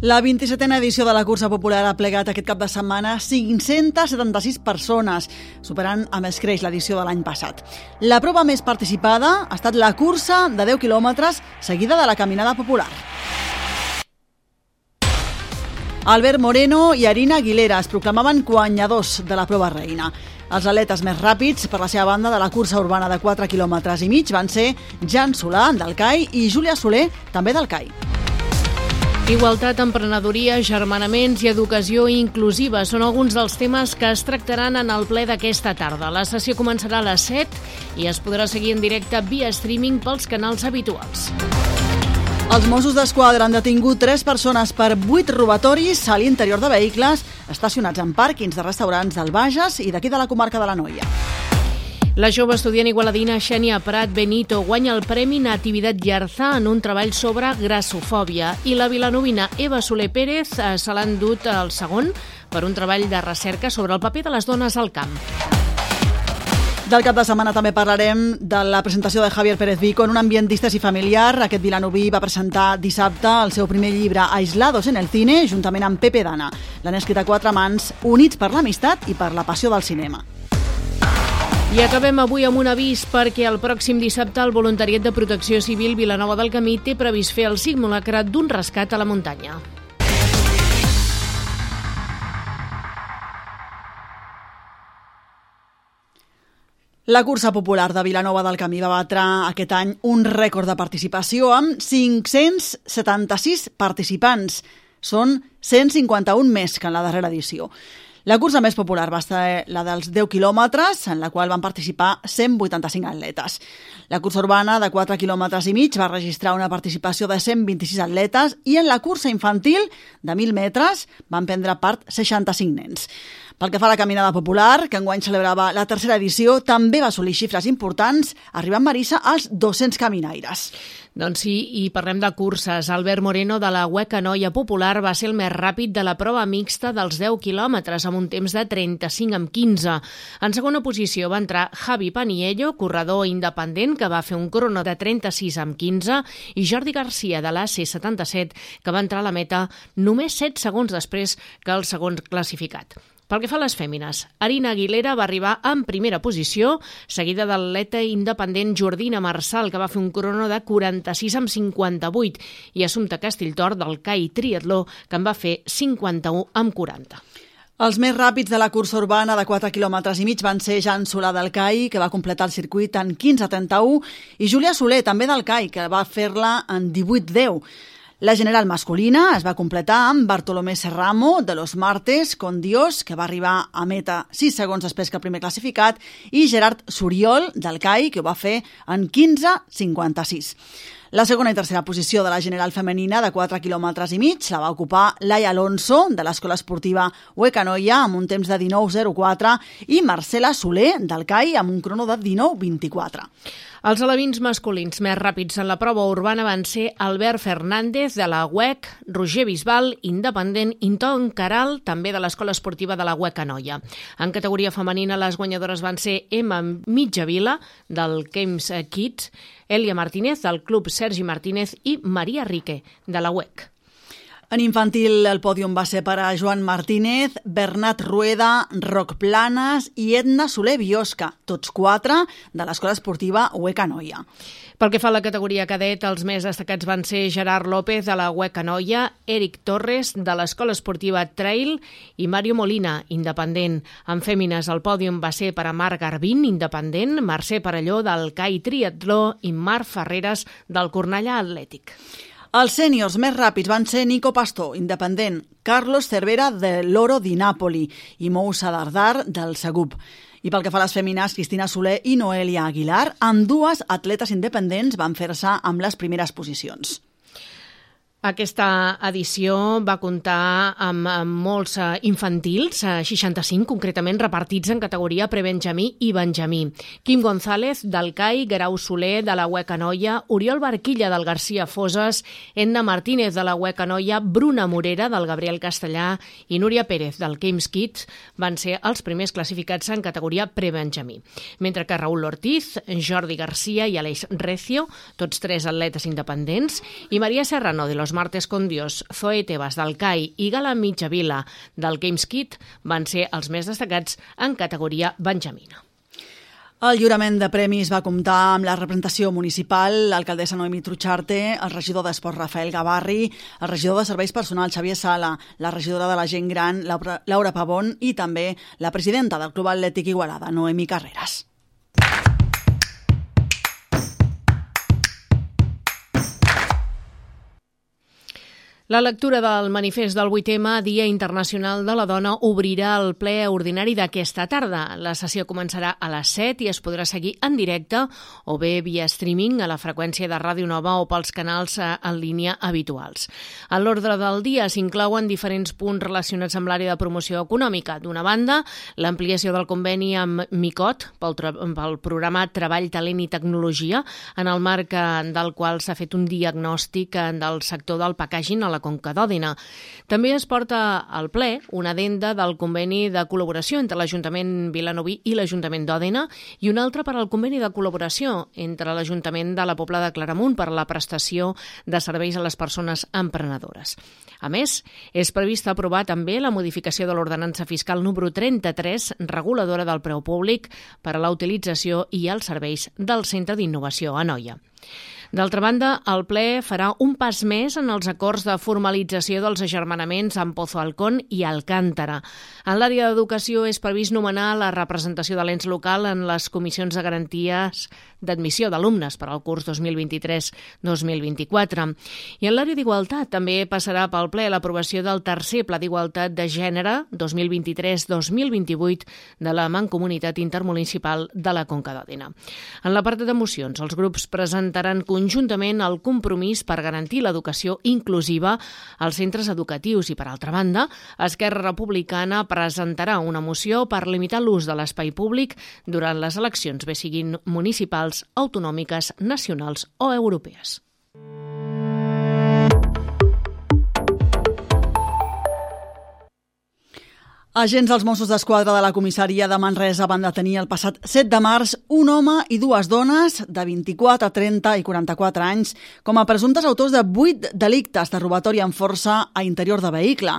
La 27a edició de la cursa popular ha plegat aquest cap de setmana 576 persones, superant a més creix l'edició de l'any passat. La prova més participada ha estat la cursa de 10 quilòmetres seguida de la caminada popular. Albert Moreno i Arina Aguilera es proclamaven guanyadors de la prova reina. Els atletes més ràpids, per la seva banda, de la cursa urbana de 4 quilòmetres i mig van ser Jan Solà, del CAI, i Júlia Soler, també del CAI. Igualtat, emprenedoria, germanaments i educació inclusiva són alguns dels temes que es tractaran en el ple d'aquesta tarda. La sessió començarà a les 7 i es podrà seguir en directe via streaming pels canals habituals. Els Mossos d'Esquadra han detingut tres persones per vuit robatoris a l'interior de vehicles estacionats en pàrquings de restaurants del Bages i d'aquí de la comarca de la Noia. La jove estudiant igualadina Xènia Prat Benito guanya el Premi Natividad Llarzà en un treball sobre grassofòbia i la vilanovina Eva Soler Pérez eh, se l'ha endut el segon per un treball de recerca sobre el paper de les dones al camp. Del cap de setmana també parlarem de la presentació de Javier Pérez Vico en un ambient distès i familiar. Aquest vilanoví va presentar dissabte el seu primer llibre Aislados en el cine, juntament amb Pepe Dana. L'han escrit a quatre mans, units per l'amistat i per la passió del cinema. I acabem avui amb un avís perquè el pròxim dissabte el Voluntariat de Protecció Civil Vilanova del Camí té previst fer el simulacre d'un rescat a la muntanya. La cursa popular de Vilanova del Camí va batre aquest any un rècord de participació amb 576 participants. Són 151 més que en la darrera edició. La cursa més popular va ser la dels 10 quilòmetres, en la qual van participar 185 atletes. La cursa urbana de 4 quilòmetres i mig va registrar una participació de 126 atletes i en la cursa infantil de 1.000 metres van prendre part 65 nens. Pel que fa a la caminada popular, que enguany celebrava la tercera edició, també va assolir xifres importants, arribant Marissa als 200 caminaires. Doncs sí, i parlem de curses. Albert Moreno de la Hueca Noia Popular va ser el més ràpid de la prova mixta dels 10 quilòmetres amb un temps de 35 amb 15. En segona posició va entrar Javi Paniello, corredor independent que va fer un crono de 36 amb 15 i Jordi Garcia de la C77 que va entrar a la meta només 7 segons després que el segon classificat. Pel que fa a les fèmines, Arina Aguilera va arribar en primera posició, seguida de l'atleta independent Jordina Marçal, que va fer un crono de 46 amb 58, i Assumpta Castelltor del CAI Triatló, que en va fer 51 amb 40. Els més ràpids de la cursa urbana de 4 quilòmetres i mig van ser Jan Solà del CAI, que va completar el circuit en 15.31, i Júlia Soler, també del CAI, que va fer-la en 18.10. La general masculina es va completar amb Bartolomé Serramo, de los Martes, con Dios, que va arribar a meta 6 segons després que el primer classificat, i Gerard Suriol, del CAI, que ho va fer en 15.56. La segona i tercera posició de la general femenina de 4 quilòmetres i mig la va ocupar Laia Alonso, de l'escola esportiva Huecanoia, amb un temps de 19.04, i Marcela Soler, del CAI, amb un crono de 19.24. Els alevins masculins més ràpids en la prova urbana van ser Albert Fernández, de la UEC, Roger Bisbal, independent, Inton Caral, també de l'Escola Esportiva de la UEC Anoia. En categoria femenina, les guanyadores van ser Emma Mitjavila, del Games Kids, Elia Martínez, del Club Sergi Martínez i Maria Rique, de la UEC. En infantil el pòdium va ser per a Joan Martínez, Bernat Rueda, Roc Planes i Edna Soler Biosca, tots quatre de l'escola esportiva Hueca Noia. Pel que fa a la categoria cadet, els més destacats van ser Gerard López de la Hueca Noia, Eric Torres de l'escola esportiva Trail i Mario Molina, independent. En fèmines el pòdium va ser per a Marc Garbín, independent, Mercè Parelló del CAI Triatló i Marc Ferreres del Cornellà Atlètic. Els sèniors més ràpids van ser Nico Pastor, independent, Carlos Cervera de l'Oro di Napoli i Moussa Dardar del Segup. I pel que fa a les fèmines, Cristina Soler i Noelia Aguilar, amb dues atletes independents van fer-se amb les primeres posicions. Aquesta edició va comptar amb, amb molts uh, infantils, uh, 65 concretament, repartits en categoria prebenjamí i benjamí. Quim González, del CAI, Grau Soler, de la Hueca Noia, Oriol Barquilla, del Garcia Foses, Edna Martínez, de la Hueca Noia, Bruna Morera, del Gabriel Castellà i Núria Pérez, del Games Kids, van ser els primers classificats en categoria prebenjamí. Mentre que Raúl Ortiz, Jordi Garcia i Aleix Recio, tots tres atletes independents, i Maria Serrano, de los Martes con Dios, Zoe Tebas del CAI i Gala Mitjavila del Games Kit van ser els més destacats en categoria Benjamina. El lliurament de premis va comptar amb la representació municipal, l'alcaldessa Noemi Trucharte, el regidor d'Esports Rafael Gavarri, el regidor de Serveis Personals Xavier Sala, la regidora de la gent gran Laura, Pavón i també la presidenta del Club Atlètic Igualada, Noemi Carreras. La lectura del manifest del 8M, Dia Internacional de la Dona, obrirà el ple ordinari d'aquesta tarda. La sessió començarà a les 7 i es podrà seguir en directe o bé via streaming a la freqüència de Ràdio Nova o pels canals eh, en línia habituals. A l'ordre del dia s'inclouen diferents punts relacionats amb l'àrea de promoció econòmica. D'una banda, l'ampliació del conveni amb MICOT pel, pel programa Treball, Talent i Tecnologia, en el marc eh, del qual s'ha fet un diagnòstic eh, del sector del packaging a la la Conca d'Òdena. També es porta al ple una adenda del conveni de col·laboració entre l'Ajuntament Vilanoví i l'Ajuntament d'Òdena i una altra per al conveni de col·laboració entre l'Ajuntament de la Pobla de Claramunt per a la prestació de serveis a les persones emprenedores. A més, és previst aprovar també la modificació de l'ordenança fiscal número 33, reguladora del preu públic per a la utilització i els serveis del Centre d'Innovació a Noia. D'altra banda, el ple farà un pas més en els acords de formalització dels agermanaments amb Pozo Alcón i Alcántara. En l'àrea d'educació és previst nomenar la representació de l'ens local en les comissions de garanties d'admissió d'alumnes per al curs 2023-2024. I en l'àrea d'igualtat també passarà pel ple l'aprovació del tercer Pla d'Igualtat de Gènere 2023-2028 de la Mancomunitat Intermunicipal de la Conca d'Òdena. En la part de mocions, els grups presentaran conjuntament el compromís per garantir l'educació inclusiva als centres educatius i, per altra banda, Esquerra Republicana presentarà una moció per limitar l'ús de l'espai públic durant les eleccions, bé siguin municipals, autonòmiques, nacionals o europees. Agents dels Mossos d'Esquadra de la comissaria de Manresa van detenir el passat 7 de març un home i dues dones de 24, 30 i 44 anys com a presumptes autors de 8 delictes de robatori amb força a interior de vehicle.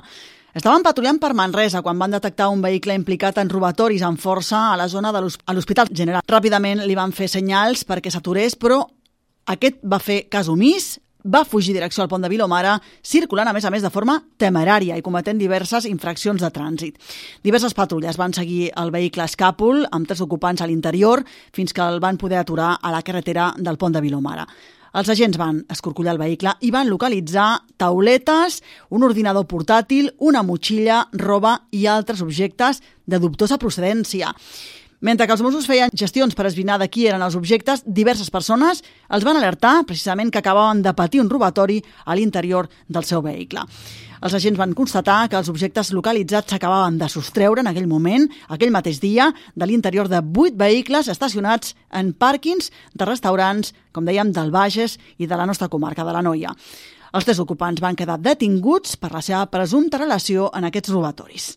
Estaven patrullant per Manresa quan van detectar un vehicle implicat en robatoris amb força a la zona de l'Hospital General. Ràpidament li van fer senyals perquè s'aturés, però aquest va fer cas omís, va fugir direcció al pont de Vilomara, circulant a més a més de forma temerària i cometent diverses infraccions de trànsit. Diverses patrulles van seguir el vehicle escàpol amb tres ocupants a l'interior fins que el van poder aturar a la carretera del pont de Vilomara. Els agents van escorcollar el vehicle i van localitzar tauletes, un ordinador portàtil, una motxilla, roba i altres objectes de dubtosa procedència. Mentre que els Mossos feien gestions per esbrinar de qui eren els objectes, diverses persones els van alertar precisament que acabaven de patir un robatori a l'interior del seu vehicle. Els agents van constatar que els objectes localitzats s'acabaven de sostreure en aquell moment, aquell mateix dia, de l'interior de vuit vehicles estacionats en pàrquings de restaurants, com dèiem, del Bages i de la nostra comarca de la Noia. Els tres ocupants van quedar detinguts per la seva presumpta relació en aquests robatoris.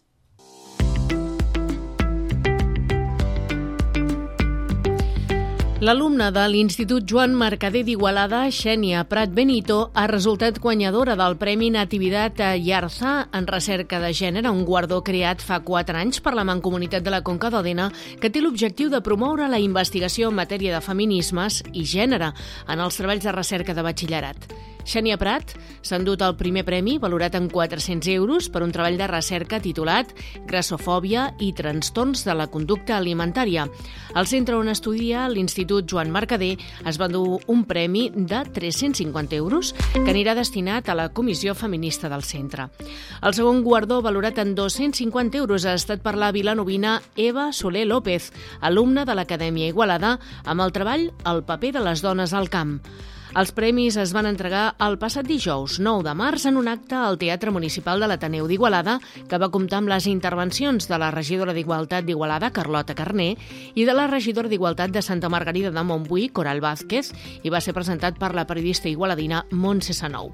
L'alumna de l'Institut Joan Mercader d'Igualada, Xènia Prat Benito, ha resultat guanyadora del Premi Nativitat a Yarza en recerca de gènere, un guardó creat fa 4 anys per la Mancomunitat de la Conca d'Òdena, que té l'objectiu de promoure la investigació en matèria de feminismes i gènere en els treballs de recerca de batxillerat. Xènia Prat s'ha endut el primer premi, valorat en 400 euros, per un treball de recerca titulat Grassofòbia i trastorns de la conducta alimentària. Al centre on estudia, l'Institut Joan Mercader, es va dur un premi de 350 euros que anirà destinat a la Comissió Feminista del centre. El segon guardó, valorat en 250 euros, ha estat per la vilanovina Eva Soler López, alumna de l'Acadèmia Igualada, amb el treball El paper de les dones al camp. Els premis es van entregar el passat dijous, 9 de març, en un acte al Teatre Municipal de l'Ateneu d'Igualada, que va comptar amb les intervencions de la regidora d'Igualtat d'Igualada, Carlota Carné, i de la regidora d'Igualtat de Santa Margarida de Montbui, Coral Vázquez, i va ser presentat per la periodista igualadina Montse Sanou.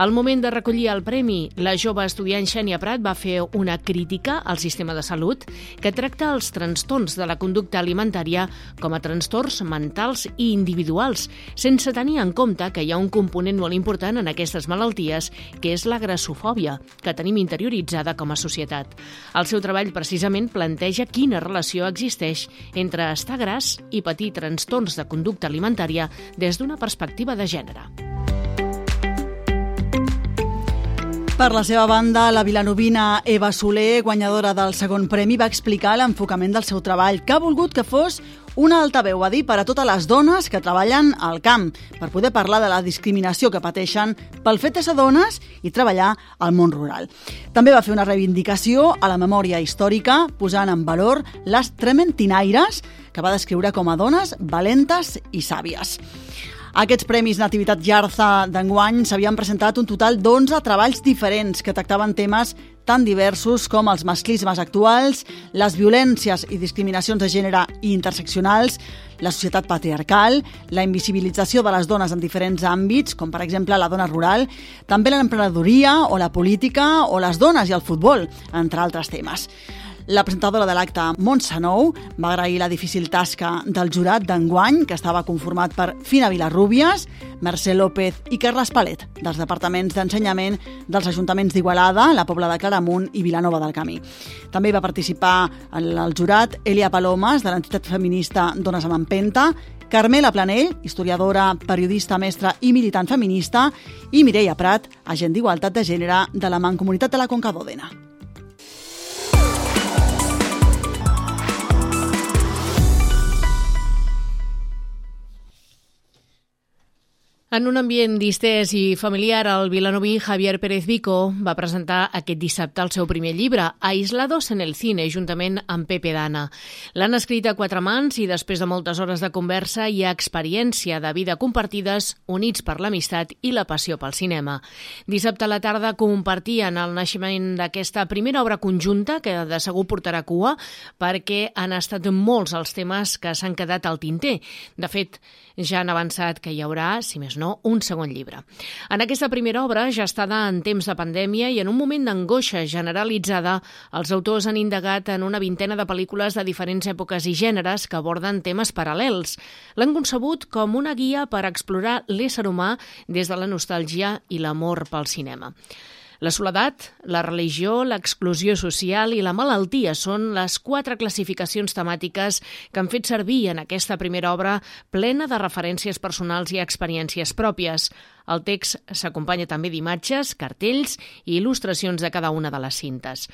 Al moment de recollir el premi, la jove estudiant Xènia Prat va fer una crítica al sistema de salut que tracta els trastorns de la conducta alimentària com a trastorns mentals i individuals, sense tenir en en compte que hi ha un component molt important en aquestes malalties, que és la grassofòbia, que tenim interioritzada com a societat. El seu treball precisament planteja quina relació existeix entre estar gras i patir trastorns de conducta alimentària des d'una perspectiva de gènere. Per la seva banda, la vilanovina Eva Soler, guanyadora del segon premi, va explicar l'enfocament del seu treball, que ha volgut que fos una altaveu, a dir, per a totes les dones que treballen al camp, per poder parlar de la discriminació que pateixen pel fet de ser dones i treballar al món rural. També va fer una reivindicació a la memòria històrica, posant en valor les trementinaires, que va descriure com a dones valentes i sàvies. Aquests Premis Nativitat Jarza d'enguany s'havien presentat un total d'11 treballs diferents que tractaven temes tan diversos com els masclismes actuals, les violències i discriminacions de gènere i interseccionals, la societat patriarcal, la invisibilització de les dones en diferents àmbits, com per exemple la dona rural, també l'emprenedoria o la política o les dones i el futbol, entre altres temes. La presentadora de l'acte, Montse Nou, va agrair la difícil tasca del jurat d'enguany, que estava conformat per Fina Vilarrúbies, Mercè López i Carles Palet, dels departaments d'ensenyament dels ajuntaments d'Igualada, la Pobla de Claramunt i Vilanova del Camí. També va participar en el jurat Elia Palomes, de l'entitat feminista Dones amb Empenta, Carmela Planell, historiadora, periodista, mestra i militant feminista, i Mireia Prat, agent d'Igualtat de Gènere de la Mancomunitat de la Conca d'Òdena. En un ambient distès i familiar, el vilanoví Javier Pérez Vico va presentar aquest dissabte el seu primer llibre, Aislados en el cine, juntament amb Pepe Dana. L'han escrit a quatre mans i després de moltes hores de conversa i experiència de vida compartides, units per l'amistat i la passió pel cinema. Dissabte a la tarda compartien el naixement d'aquesta primera obra conjunta que de segur portarà cua perquè han estat molts els temes que s'han quedat al tinter. De fet, ja han avançat que hi haurà, si més un segon llibre. En aquesta primera obra, ja estada en temps de pandèmia i en un moment d'angoixa generalitzada, els autors han indagat en una vintena de pel·lícules de diferents èpoques i gèneres que aborden temes paral·lels. L'han concebut com una guia per explorar l'ésser humà des de la nostàlgia i l'amor pel cinema. La soledat, la religió, l'exclusió social i la malaltia són les quatre classificacions temàtiques que han fet servir en aquesta primera obra plena de referències personals i experiències pròpies. El text s'acompanya també d'imatges, cartells i il·lustracions de cada una de les cintes.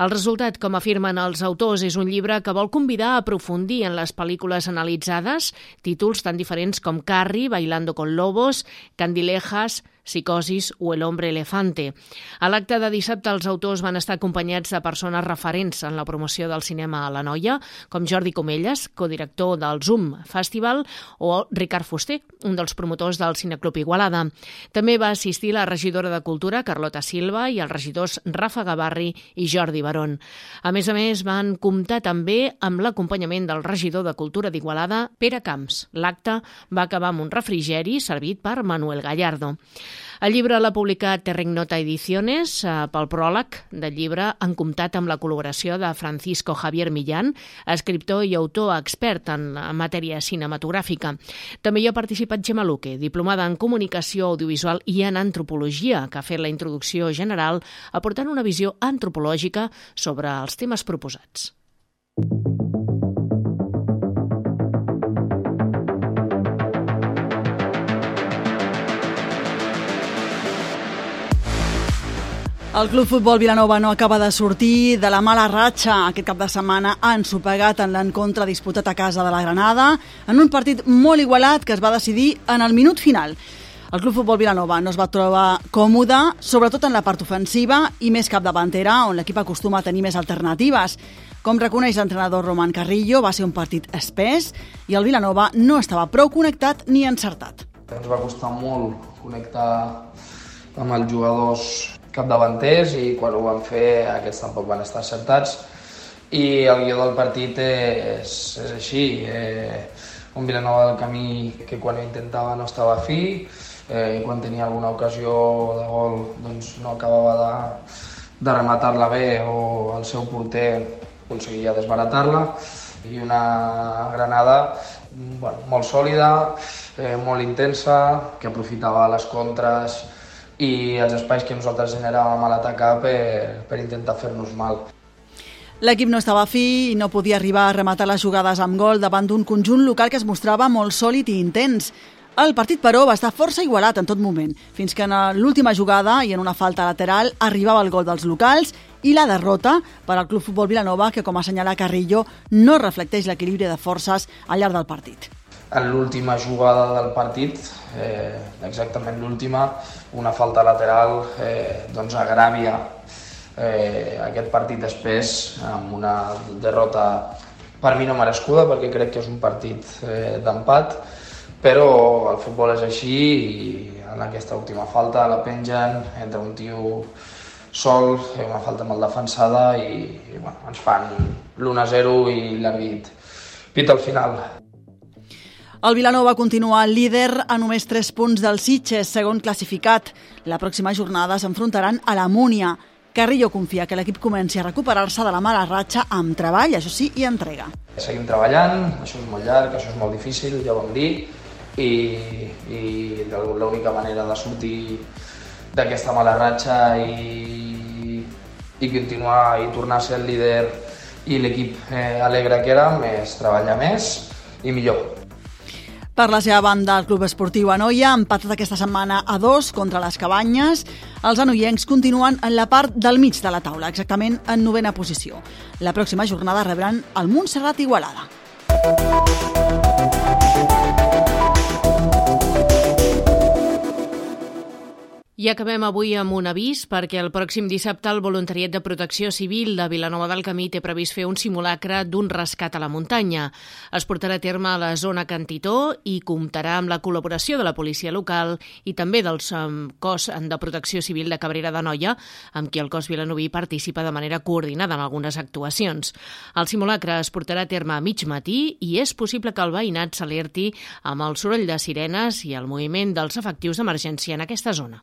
El resultat, com afirmen els autors, és un llibre que vol convidar a aprofundir en les pel·lícules analitzades, títols tan diferents com Carrie, Bailando con Lobos, Candilejas, Psicosis o El hombre elefante. A l'acte de dissabte els autors van estar acompanyats de persones referents en la promoció del cinema a la noia, com Jordi Comelles, codirector del Zoom Festival, o Ricard Fuster, un dels promotors del Cineclub Igualada. També va assistir la regidora de Cultura, Carlota Silva, i els regidors Rafa Gavarri i Jordi Barón. A més a més, van comptar també amb l'acompanyament del regidor de Cultura d'Igualada, Pere Camps. L'acte va acabar amb un refrigeri servit per Manuel Gallardo. El llibre l'ha publicat Terrengnota Ediciones. Eh, pel pròleg del llibre han comptat amb la col·laboració de Francisco Javier Millán, escriptor i autor expert en matèria cinematogràfica. També hi ha participat Gemma Luque, diplomada en comunicació audiovisual i en antropologia, que ha fet la introducció general aportant una visió antropològica sobre els temes proposats. El Club Futbol Vilanova no acaba de sortir de la mala ratxa. Aquest cap de setmana han sopegat en l'encontre disputat a casa de la Granada en un partit molt igualat que es va decidir en el minut final. El Club Futbol Vilanova no es va trobar còmode, sobretot en la part ofensiva i més cap davantera, on l'equip acostuma a tenir més alternatives. Com reconeix l'entrenador Roman Carrillo, va ser un partit espès i el Vilanova no estava prou connectat ni encertat. Ens va costar molt connectar amb els jugadors capdavanters i quan ho van fer aquests tampoc van estar acertats i el guió del partit és, és així eh, un Vilanova del Camí que quan ho intentava no estava fi eh, quan tenia alguna ocasió de gol doncs no acabava de, de rematar-la bé o el seu porter aconseguia desbaratar-la. I una Granada bueno, molt sòlida, eh, molt intensa, que aprofitava les contres i els espais que nosaltres generàvem a l'atacar per, per intentar fer-nos mal. L'equip no estava fi i no podia arribar a rematar les jugades amb gol davant d'un conjunt local que es mostrava molt sòlid i intens. El partit, però, va estar força igualat en tot moment, fins que en l'última jugada i en una falta lateral arribava el gol dels locals i la derrota per al Club Futbol Vilanova, que, com assenyala Carrillo, no reflecteix l'equilibri de forces al llarg del partit. En l'última jugada del partit, eh, exactament l'última, una falta lateral eh, doncs agràvia eh, aquest partit després amb una derrota per mi no merescuda perquè crec que és un partit eh, d'empat però el futbol és així i en aquesta última falta la pengen entre un tio sol, una falta mal defensada i, i bueno, ens fan l'1-0 i l'àrbit pita al final. El Vilanova continua líder a només 3 punts del Sitges, segon classificat. La pròxima jornada s'enfrontaran a la Múnia. Carrillo confia que l'equip comenci a recuperar-se de la mala ratxa amb treball, això sí, i entrega. Seguim treballant, això és molt llarg, això és molt difícil, ja ho vam dir, i, i l'única manera de sortir d'aquesta mala ratxa i, i continuar i tornar a ser el líder i l'equip eh, alegre que érem és treballar més i millor. Per la seva banda, el Club Esportiu Anoia ha empatat aquesta setmana a dos contra les Cabanyes. Els anoiencs continuen en la part del mig de la taula, exactament en novena posició. La pròxima jornada rebran el Montserrat Igualada. I acabem avui amb un avís perquè el pròxim dissabte el Voluntariat de Protecció Civil de Vilanova del Camí té previst fer un simulacre d'un rescat a la muntanya. Es portarà a terme a la zona Cantitó i comptarà amb la col·laboració de la policia local i també del cos de protecció civil de Cabrera de Noia, amb qui el cos vilanoví participa de manera coordinada en algunes actuacions. El simulacre es portarà a terme a mig matí i és possible que el veïnat s'alerti amb el soroll de sirenes i el moviment dels efectius d'emergència en aquesta zona.